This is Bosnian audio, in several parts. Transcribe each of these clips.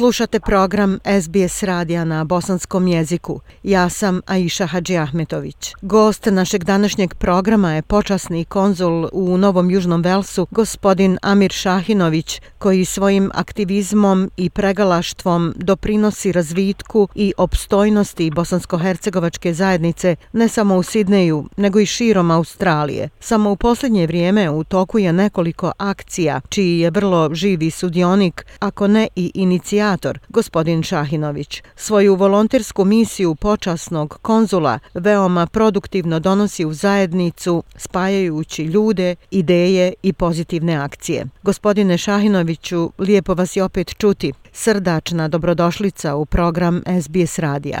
Slušate program SBS radija na bosanskom jeziku. Ja sam Aisha Hadži Ahmetović. Gost našeg današnjeg programa je počasni konzul u Novom Južnom Velsu, gospodin Amir Šahinović, koji svojim aktivizmom i pregalaštvom doprinosi razvitku i opstojnosti bosansko-hercegovačke zajednice ne samo u Sidneju, nego i širom Australije. Samo u posljednje vrijeme u toku je nekoliko akcija, čiji je vrlo živi sudionik, ako ne i inicijativ koordinator, gospodin Šahinović. Svoju volontersku misiju počasnog konzula veoma produktivno donosi u zajednicu, spajajući ljude, ideje i pozitivne akcije. Gospodine Šahinoviću, lijepo vas je opet čuti. Srdačna dobrodošlica u program SBS Radija.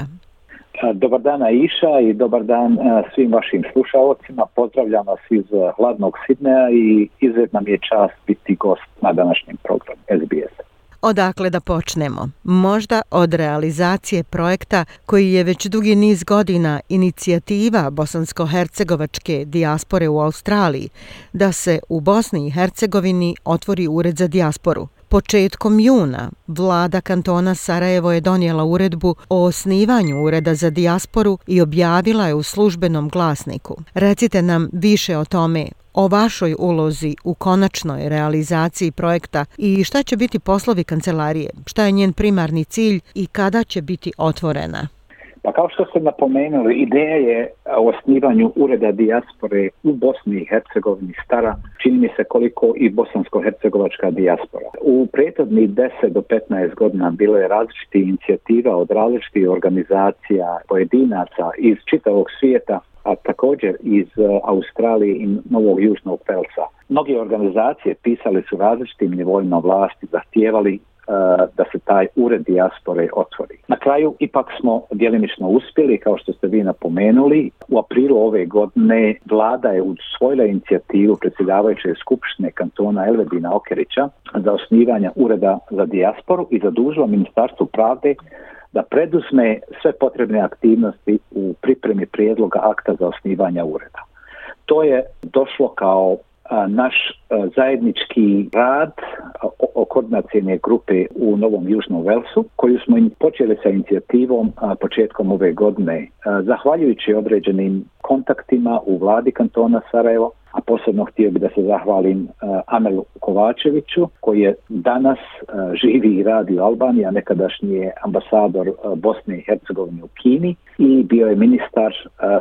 Dobar dan Iša i dobar dan svim vašim slušalcima. Pozdravljam vas iz hladnog Sidneja i izredna mi je čast biti gost na današnjem programu SBS. Odakle da počnemo? Možda od realizacije projekta koji je već dugi niz godina inicijativa bosansko-hercegovačke dijaspore u Australiji da se u Bosni i Hercegovini otvori ured za dijasporu. Početkom juna vlada kantona Sarajevo je donijela uredbu o osnivanju ureda za dijasporu i objavila je u službenom glasniku. Recite nam više o tome, o vašoj ulozi u konačnoj realizaciji projekta i šta će biti poslovi kancelarije, šta je njen primarni cilj i kada će biti otvorena? Pa kao što ste napomenuli, ideja je o osnivanju ureda dijaspore u Bosni i Hercegovini stara, čini mi se koliko i bosansko-hercegovačka dijaspora. U prethodnih 10 do 15 godina bilo je različiti inicijativa od različitih organizacija, pojedinaca iz čitavog svijeta a također iz e, Australije i Novog Južnog Pelca. Mnogi organizacije pisali su različitim nivoima vlasti, zahtijevali e, da se taj ured dijaspore otvori. Na kraju ipak smo djelimično uspjeli, kao što ste vi napomenuli. U aprilu ove godine vlada je usvojila inicijativu predsjedavajuće skupštine kantona Elvedina Okerića za osnivanje ureda za dijasporu i zadužila Ministarstvu pravde da predusme sve potrebne aktivnosti u pripremi prijedloga akta za osnivanja ureda. To je došlo kao naš zajednički rad koordinacijene grupe u Novom Južnom Velsu, koju smo počeli sa inicijativom početkom ove godine. Zahvaljujući određenim kontaktima u vladi kantona Sarajevo, a posebno htio bih da se zahvalim Amelu Kovačeviću, koji je danas živi i radi u Albaniji, a nekadašnji je ambasador Bosne i Hercegovine u Kini i bio je ministar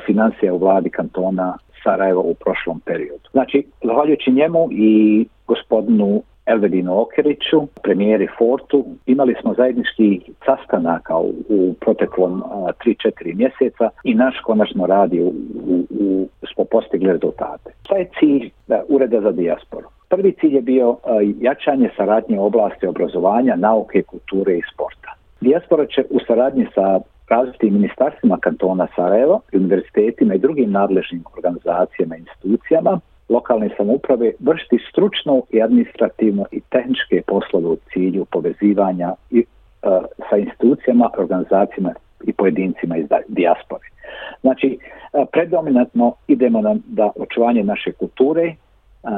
financija u vladi kantona Sarajevo u prošlom periodu. Znači, zahvaljujući njemu i gospodinu Elvedinu Okeriću, premijeri Fortu, imali smo zajednički sastanak u, u proteklom 3-4 mjeseca i naš konačno radi u, u, u, smo postigli rezultate. Šta je cilj da, Ureda za dijasporu? Prvi cilj je bio a, jačanje saradnje oblasti obrazovanja, nauke, kulture i sporta. Dijaspora će u saradnji sa različitim ministarstvima kantona Sarajevo, univerzitetima i drugim nadležnim organizacijama i institucijama, lokalne samouprave vršiti stručno i administrativno i tehničke poslove u cilju povezivanja i, e, sa institucijama, organizacijama i pojedincima iz dijaspore. Znači, e, predominantno idemo na, da očuvanje naše kulture, e,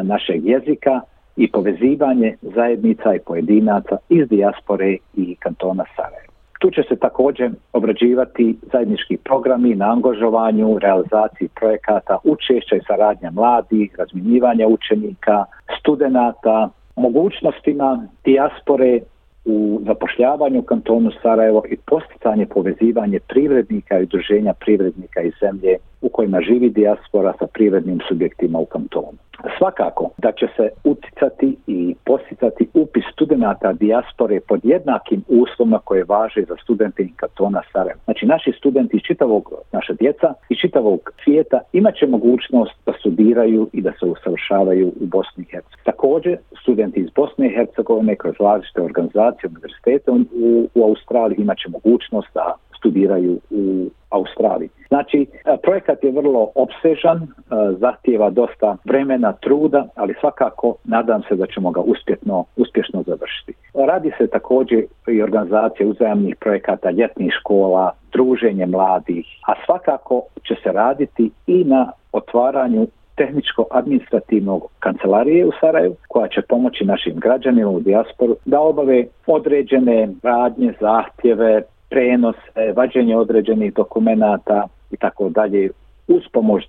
našeg jezika i povezivanje zajednica i pojedinaca iz dijaspore i kantona Sarajeva. Tu će se također obrađivati zajednički programi na angažovanju, realizaciji projekata, učešća i saradnja mladih, razminjivanja učenika, studenta, mogućnostima dijaspore u zapošljavanju kantonu Sarajevo i posticanje povezivanje privrednika i udruženja privrednika iz zemlje u kojima živi dijaspora sa privrednim subjektima u kantonu. Svakako da će se uticati i posticati upis studenta dijaspore pod jednakim uslovima koje važe za studente i kantona Sarajeva. Znači naši studenti iz čitavog, naša djeca iz čitavog svijeta imaće mogućnost da studiraju i da se usavršavaju u Bosni i Hercegovini. Također studenti iz Bosne i Hercegovine kroz različite organizacije, univerzitete u, u Australiji imaće mogućnost da studiraju u Australiji. Znači, e, projekat je vrlo obsežan, e, zahtjeva dosta vremena, truda, ali svakako nadam se da ćemo ga uspjetno, uspješno završiti. Radi se takođe i organizacija uzajamnih projekata ljetnih škola, druženje mladih, a svakako će se raditi i na otvaranju tehničko-administrativnog kancelarije u Sarajevu koja će pomoći našim građanima u dijasporu da obave određene radnje, zahtjeve, prenos, vađenje određenih dokumentata i tako dalje uz pomoć e,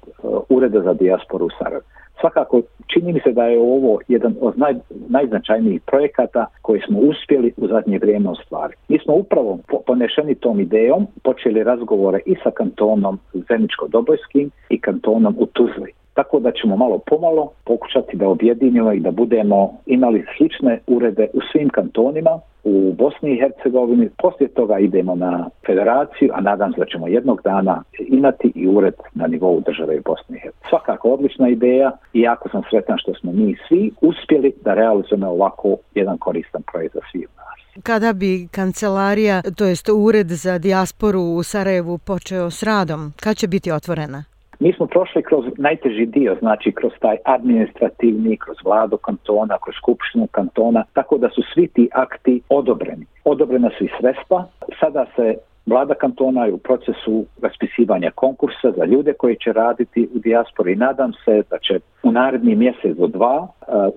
Ureda za dijasporu u Sarajevo. Svakako, čini mi se da je ovo jedan od naj, najznačajnijih projekata koji smo uspjeli u zadnje vrijeme ostvariti. Mi smo upravo po, ponešeni tom idejom počeli razgovore i sa kantonom Zemičko-Dobojskim i kantonom u Tuzli. Tako da ćemo malo pomalo pokušati da objedinimo i da budemo imali slične urede u svim kantonima, u Bosni i Hercegovini, poslije toga idemo na federaciju, a nadam se da ćemo jednog dana imati i ured na nivou države Bosne i Hercegovine. Svakako odlična ideja i jako sam sretan što smo mi svi uspjeli da realizujemo ovako jedan koristan projekt za svih nas. Kada bi kancelarija, to jest ured za dijasporu u Sarajevu počeo s radom, kad će biti otvorena? mi smo prošli kroz najteži dio, znači kroz taj administrativni, kroz vladu kantona, kroz skupštinu kantona, tako da su svi ti akti odobreni. Odobrena su i sredstva, sada se Vlada kantona je u procesu raspisivanja konkursa za ljude koji će raditi u dijaspori. Nadam se da će u naredni mjesec do dva uh,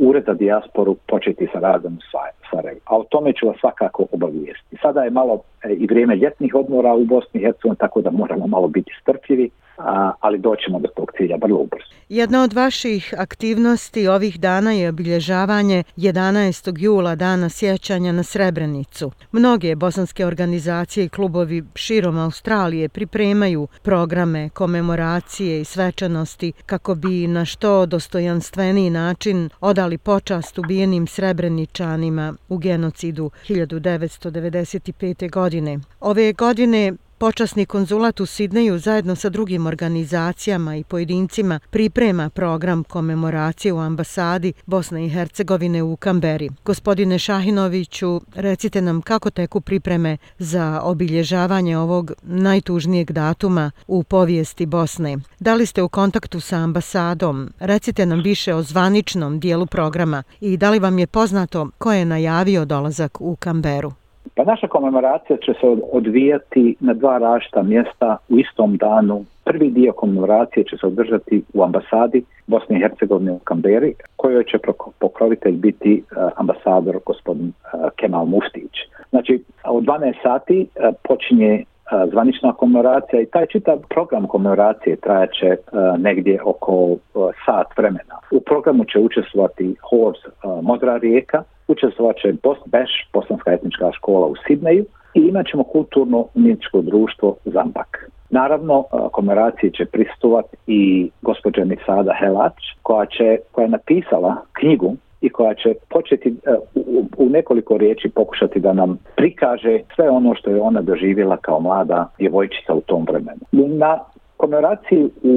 ureda dijasporu početi sa radom u Sarajevo. A o tome ću vas svakako obavijesti. Sada je malo e, i vrijeme ljetnih odmora u Bosni i Hercegovini, tako da moramo malo biti strpljivi ali doćemo do tog cilja vrlo ubrzo. Jedna od vaših aktivnosti ovih dana je obilježavanje 11. jula dana sjećanja na Srebrenicu. Mnoge bosanske organizacije i klubovi širom Australije pripremaju programe, komemoracije i svečanosti kako bi na što dostojanstveniji način odali počast ubijenim srebreničanima u genocidu 1995. godine. Ove godine Počasni konzulat u Sidneju zajedno sa drugim organizacijama i pojedincima priprema program komemoracije u ambasadi Bosne i Hercegovine u Kamberi. Gospodine Šahinoviću, recite nam kako teku pripreme za obilježavanje ovog najtužnijeg datuma u povijesti Bosne. Da li ste u kontaktu sa ambasadom? Recite nam više o zvaničnom dijelu programa i da li vam je poznato ko je najavio dolazak u Kamberu? Pa naša komemoracija će se odvijati na dva rašta mjesta u istom danu. Prvi dio komemoracije će se održati u ambasadi Bosne i Hercegovine u Kamberi, kojoj će pokrovitelj biti e, ambasador gospodin e, Kemal Muftić. Znači, u 12 sati e, počinje zvanična komemoracija i taj čitav program komemoracije trajaće negdje oko sat vremena. U programu će učestvovati Hors Modra rijeka, učestvovat će Bosbeš, Bosanska etnička škola u Sidneju i imat ćemo kulturno umjetničko društvo Zambak. Naravno, komemoraciji će pristovat i gospođa Misada Helač, koja, će, koja je napisala knjigu i koja će početi e, u nekoliko riječi pokušati da nam prikaže sve ono što je ona doživjela kao mlada djevojčica u tom vremenu. Na komemoraciji u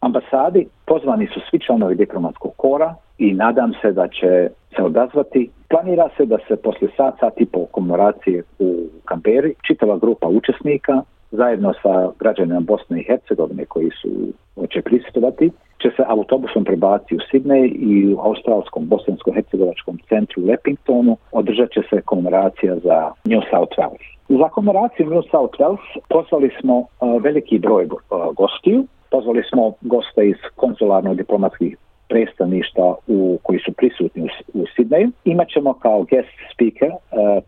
ambasadi pozvani su svi članovi diplomatskog kora i nadam se da će se odazvati. Planira se da se posle sat, sat i po komemoraciji u Kamberi čitava grupa učesnika zajedno sa građanima Bosne i Hercegovine koji su će prisutovati, će se autobusom prebaciti u Sidney i u australskom bosansko-hercegovačkom centru Lepingtonu održat će se komemoracija za New South Wales. Za komemoraciju New South Wales poslali smo eh, veliki broj eh, gostiju, pozvali smo goste iz konzularno-diplomatskih predstavništa u, koji su prisutni u, u Sidneju. Imaćemo kao guest speaker uh,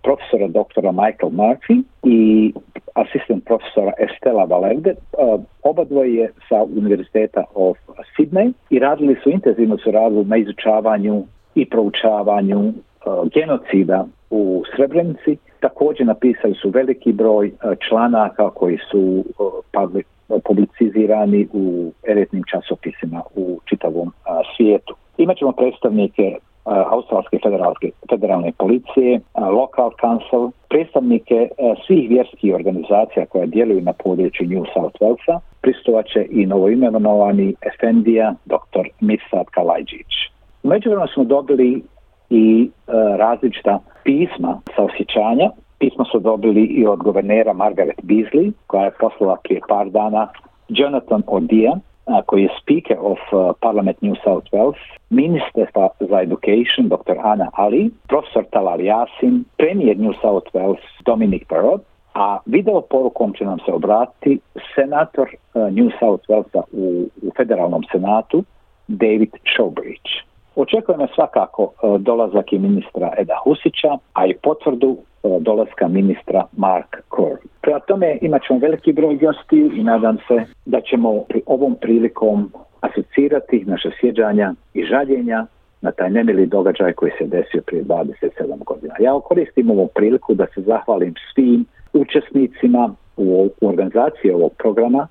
profesora doktora Michael Murphy i asistent profesora Estela Valerde. Uh, eh, oba dvoje sa Univerziteta of Sydney i radili su intenzivno su radili na izučavanju i proučavanju uh, genocida u Srebrenici. Također napisali su veliki broj uh, članaka koji su uh, public, publicizirani u eretnim časopisima u čitavom a, svijetu. Imaćemo predstavnike Australske federalne, federalne policije, Local Council, predstavnike svih vjerskih organizacija koja djeluju na području New South Walesa, pristovaće i novoimenovani Efendija dr. Misad Kalajđić. Umeđu smo dobili i različita pisma sa osjećanja Pismo su dobili i od guvernera Margaret Beasley, koja je poslala prije par dana, Jonathan O'Dea, koji je speaker of Parliament New South Wales, minister za education, dr. Anna Ali, profesor Talal Yasin, premier New South Wales, Dominic Perot, a video porukom će nam se obratiti senator New South Walesa u, u federalnom senatu, David Showbridge očekuje me svakako e, dolazak i ministra Eda Husića, a i potvrdu e, dolaska ministra Mark Kor. Prema tome imat ćemo veliki broj gosti i nadam se da ćemo pri ovom prilikom asocirati naše sjeđanja i žaljenja na taj nemili događaj koji se desio prije 27 godina. Ja koristim ovu priliku da se zahvalim svim učesnicima u organizaciji ovog programa,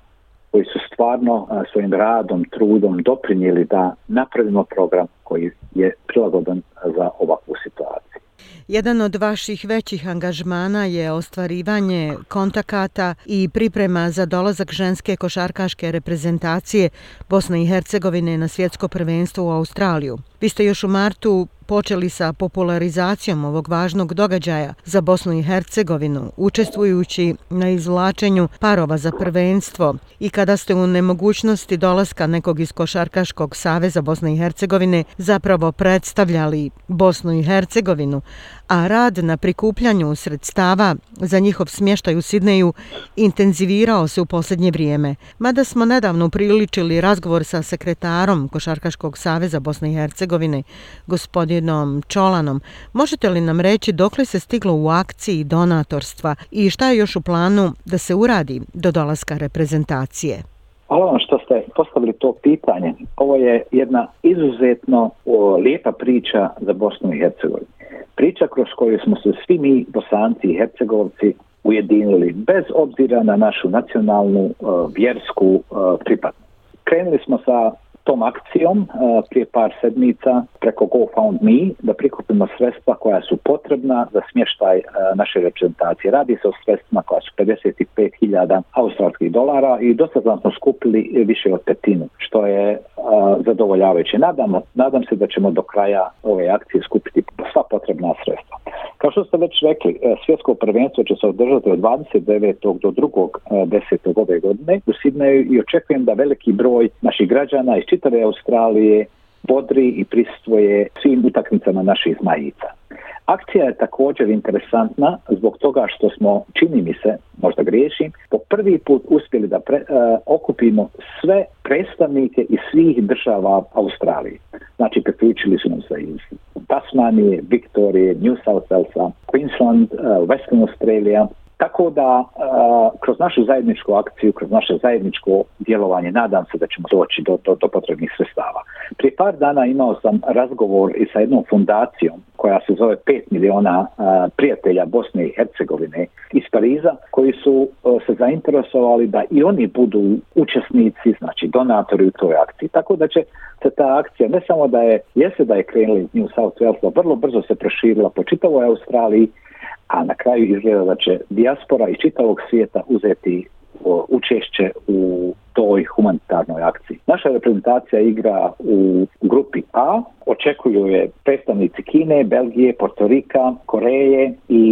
koji su stvarno svojim radom, trudom doprinijeli da napravimo program koji je prilagodan za ovakvu situaciju. Jedan od vaših većih angažmana je ostvarivanje kontakata i priprema za dolazak ženske košarkaške reprezentacije Bosne i Hercegovine na svjetsko prvenstvo u Australiju. Vi ste još u martu počeli sa popularizacijom ovog važnog događaja za Bosnu i Hercegovinu, učestvujući na izvlačenju parova za prvenstvo i kada ste u nemogućnosti dolaska nekog iz Košarkaškog saveza Bosne i Hercegovine zapravo predstavljali Bosnu i Hercegovinu, a rad na prikupljanju sredstava za njihov smještaj u Sidneju intenzivirao se u posljednje vrijeme. Mada smo nedavno priličili razgovor sa sekretarom Košarkaškog saveza Bosne i Hercegovine, gospodinom Čolanom, možete li nam reći dok li se stiglo u akciji donatorstva i šta je još u planu da se uradi do dolaska reprezentacije? Hvala vam što ste postavili to pitanje. Ovo je jedna izuzetno o, lijepa priča za Bosnu i Hercegovini. Priča kroz koju smo se svi mi, Bosanci i Hercegovci, ujedinili bez obzira na našu nacionalnu o, vjersku pripadnost. Krenuli smo sa tom akcijom e, prije par sedmica preko GoFundMe da prikupimo sredstva koja su potrebna za smještaj e, naše reprezentacije. Radi se o sredstvima koja su 55.000 australskih dolara i dosta znam smo skupili više od petinu, što je e, zadovoljavajuće. Nadam, nadam se da ćemo do kraja ove akcije skupiti sva potrebna sredstva. Kao što ste već rekli, e, svjetsko prvenstvo će se održati od 29. do 2. 10. E, ove godine u Sidneju i očekujem da veliki broj naših građana iz čitave Australije bodri i pristvoje svim utakmicama naših zmajica. Akcija je također interesantna zbog toga što smo, čini mi se, možda griješim, po prvi put uspjeli da pre, e, okupimo sve predstavnike iz svih država Australije. Znači, preključili su nam sve iz Tasmanije, Viktorije, New South Wales, Queensland, e, Western Australia, Tako da, kroz našu zajedničku akciju, kroz naše zajedničko djelovanje, nadam se da ćemo doći do, do, do potrebnih sredstava. Prije par dana imao sam razgovor i sa jednom fundacijom koja se zove 5 miliona prijatelja Bosne i Hercegovine iz Pariza, koji su se zainteresovali da i oni budu učesnici, znači donatori u toj akciji. Tako da će se ta akcija, ne samo da je, jeste da je krenula iz New South Wales, vrlo brzo se proširila po čitavoj Australiji, a na kraju izgleda da će dijaspora iz čitavog svijeta uzeti učešće u toj humanitarnoj akciji. Naša reprezentacija igra u grupi A, očekuju je predstavnici Kine, Belgije, Portorika, Koreje i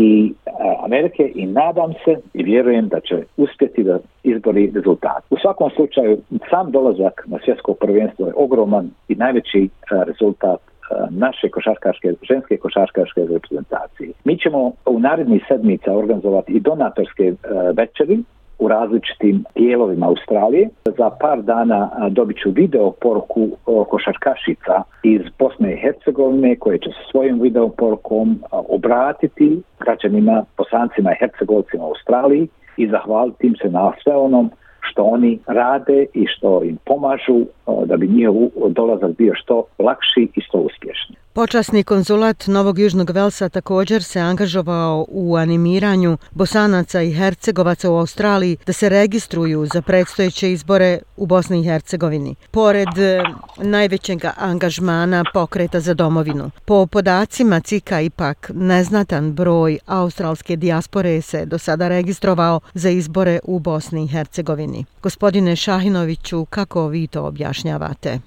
Amerike i nadam se i vjerujem da će uspjeti da izbori rezultat. U svakom slučaju, sam dolazak na svjetsko prvenstvo je ogroman i najveći rezultat Eh, naše košarkaške, ženske košarkaške reprezentacije. Mi ćemo u narednih sedmica organizovati i donatorske eh, večeri u različitim dijelovima Australije. Za par dana eh, dobit ću video poruku košarkašica iz Bosne i Hercegovine koje će se svojim video porukom obratiti građanima, posancima i hercegovcima u Australiji i zahvaliti im se na sve onom što oni rade i što im pomažu da bi njihov dolazak bio što lakši i što uspješni. Počasni konzulat Novog Južnog Velsa također se angažovao u animiranju bosanaca i hercegovaca u Australiji da se registruju za predstojeće izbore u Bosni i Hercegovini. Pored e, najvećeg angažmana pokreta za domovinu, po podacima CIKA ipak neznatan broj australske dijaspore se do sada registrovao za izbore u Bosni i Hercegovini. Bosni. Gospodine Šahinoviću, kako vi to objašnjavate?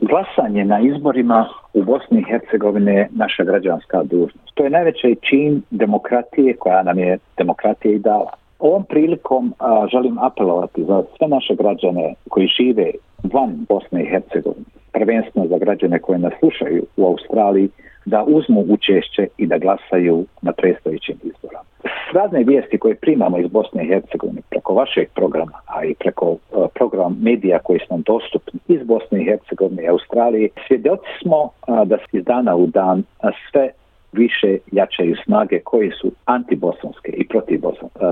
Glasanje na izborima u Bosni i Hercegovine je naša građanska dužnost. To je najveći čin demokratije koja nam je demokratija i dala. Ovom prilikom a, želim apelovati za sve naše građane koji žive van Bosne i Hercegovine, prvenstveno za građane koje nas slušaju u Australiji, da uzmu učešće i da glasaju na predstavićim izborama. Sradne vijesti koje primamo iz Bosne i Hercegovine preko vašeg programa, a i preko a, e, program medija koji su nam dostupni iz Bosne i Hercegovine i Australije, svjedoci smo a, da se iz dana u dan a, sve više jačaju snage koje su antibosanske i protiv e,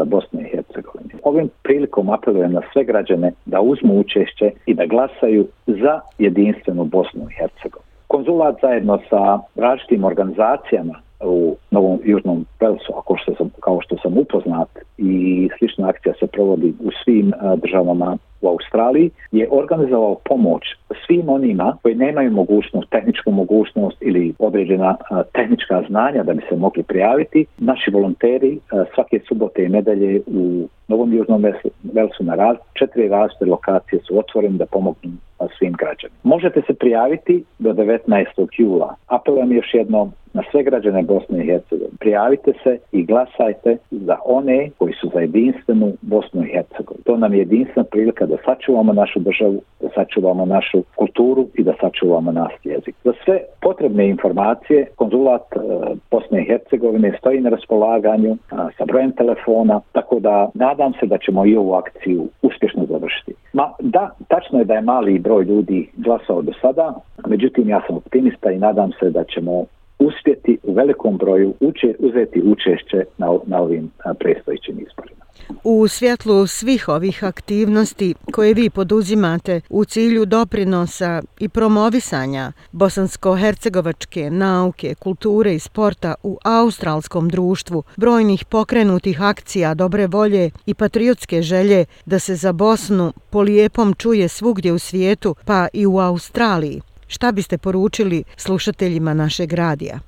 Bosne i Hercegovine. Ovim prilikom apelujem na sve građane da uzmu učešće i da glasaju za jedinstvenu Bosnu i Hercegovinu. Konzulat zajedno sa različitim organizacijama u Novom Južnom Velsu, ako što sam, kao što sam upoznat, i slična akcija se provodi u svim državama u Australiji, je organizovao pomoć svim onima koji nemaju mogućnost, tehničku mogućnost ili određena tehnička znanja da bi se mogli prijaviti. Naši volonteri svake subote i nedelje u Novom Južnom Velsu na raz, četiri različite lokacije su otvoreni da pomognu svim građanima. Možete se prijaviti do 19. jula. Apelujem još jedno na sve građane Bosne i Hercegovine. Prijavite se i glasajte za one koji koji su za jedinstvenu Bosnu i Hercegovini. To nam je jedinstvena prilika da sačuvamo našu državu, da sačuvamo našu kulturu i da sačuvamo nas jezik. Za sve potrebne informacije konzulat eh, Bosne i Hercegovine stoji na raspolaganju eh, sa brojem telefona, tako da nadam se da ćemo i ovu akciju uspješno završiti. Ma da, tačno je da je mali broj ljudi glasao do sada, međutim ja sam optimista i nadam se da ćemo uspjeti u velikom broju uče, uzeti učešće na, na ovim predstojićim izborima. U svjetlu svih ovih aktivnosti koje vi poduzimate u cilju doprinosa i promovisanja bosansko-hercegovačke nauke, kulture i sporta u australskom društvu, brojnih pokrenutih akcija dobre volje i patriotske želje da se za Bosnu po lijepom čuje svugdje u svijetu, pa i u Australiji, Šta biste poručili slušateljima našeg radija?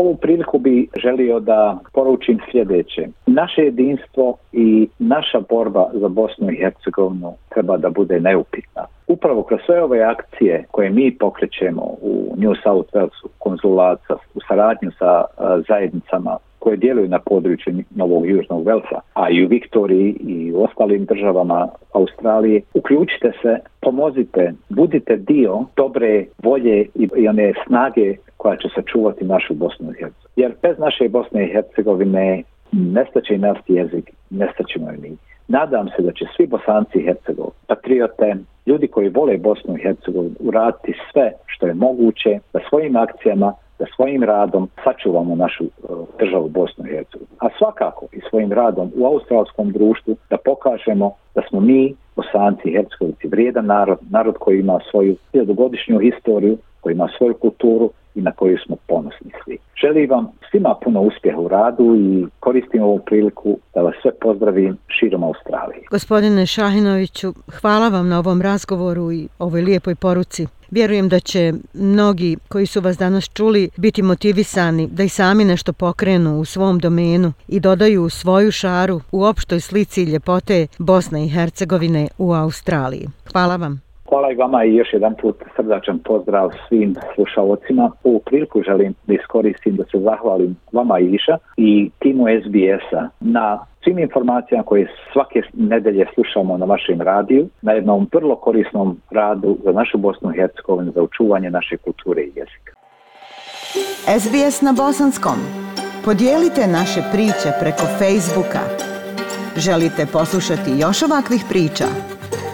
ovu priliku bi želio da poručim sljedeće. Naše jedinstvo i naša borba za Bosnu i Hercegovinu treba da bude neupitna. Upravo kroz sve ove akcije koje mi pokrećemo u New South Walesu, konzulaca, u saradnju sa zajednicama koje djeluju na području Novog Južnog Velsa, a i u Viktoriji i u ostalim državama Australije, uključite se, pomozite, budite dio dobre volje i one snage koja će sačuvati našu Bosnu i Hercegovinu. Jer bez naše Bosne i Hercegovine nestaće i naš jezik, nestaćemo i mi. Nadam se da će svi bosanci i Hercegov, patriote, ljudi koji vole Bosnu i Hercegovinu, uraditi sve što je moguće da svojim akcijama, da svojim radom sačuvamo našu e, državu Bosnu i Hercegovinu. A svakako i svojim radom u australskom društvu da pokažemo da smo mi, bosanci i hercegovici, vrijedan narod, narod koji ima svoju 1000-godišnju historiju, koji ima svoju kulturu i na koju smo ponosni svi. Želim vam svima puno uspjeha u radu i koristim ovu priliku da vas sve pozdravim širom Australije. Gospodine Šahinoviću, hvala vam na ovom razgovoru i ovoj lijepoj poruci. Vjerujem da će mnogi koji su vas danas čuli biti motivisani da i sami nešto pokrenu u svom domenu i dodaju u svoju šaru u opštoj slici ljepote Bosne i Hercegovine u Australiji. Hvala vam. Hvala i vama i još jedan put srdačan pozdrav svim slušalcima. U priliku želim da iskoristim da se zahvalim vama Iša i timu SBS-a na svim informacijama koje svake nedelje slušamo na vašem radiju, na jednom prlo korisnom radu za našu Bosnu i Hercegovinu, za učuvanje naše kulture i jezika. SBS na Bosanskom. Podijelite naše priče preko Facebooka. Želite poslušati još ovakvih priča? Želite poslušati još ovakvih priča?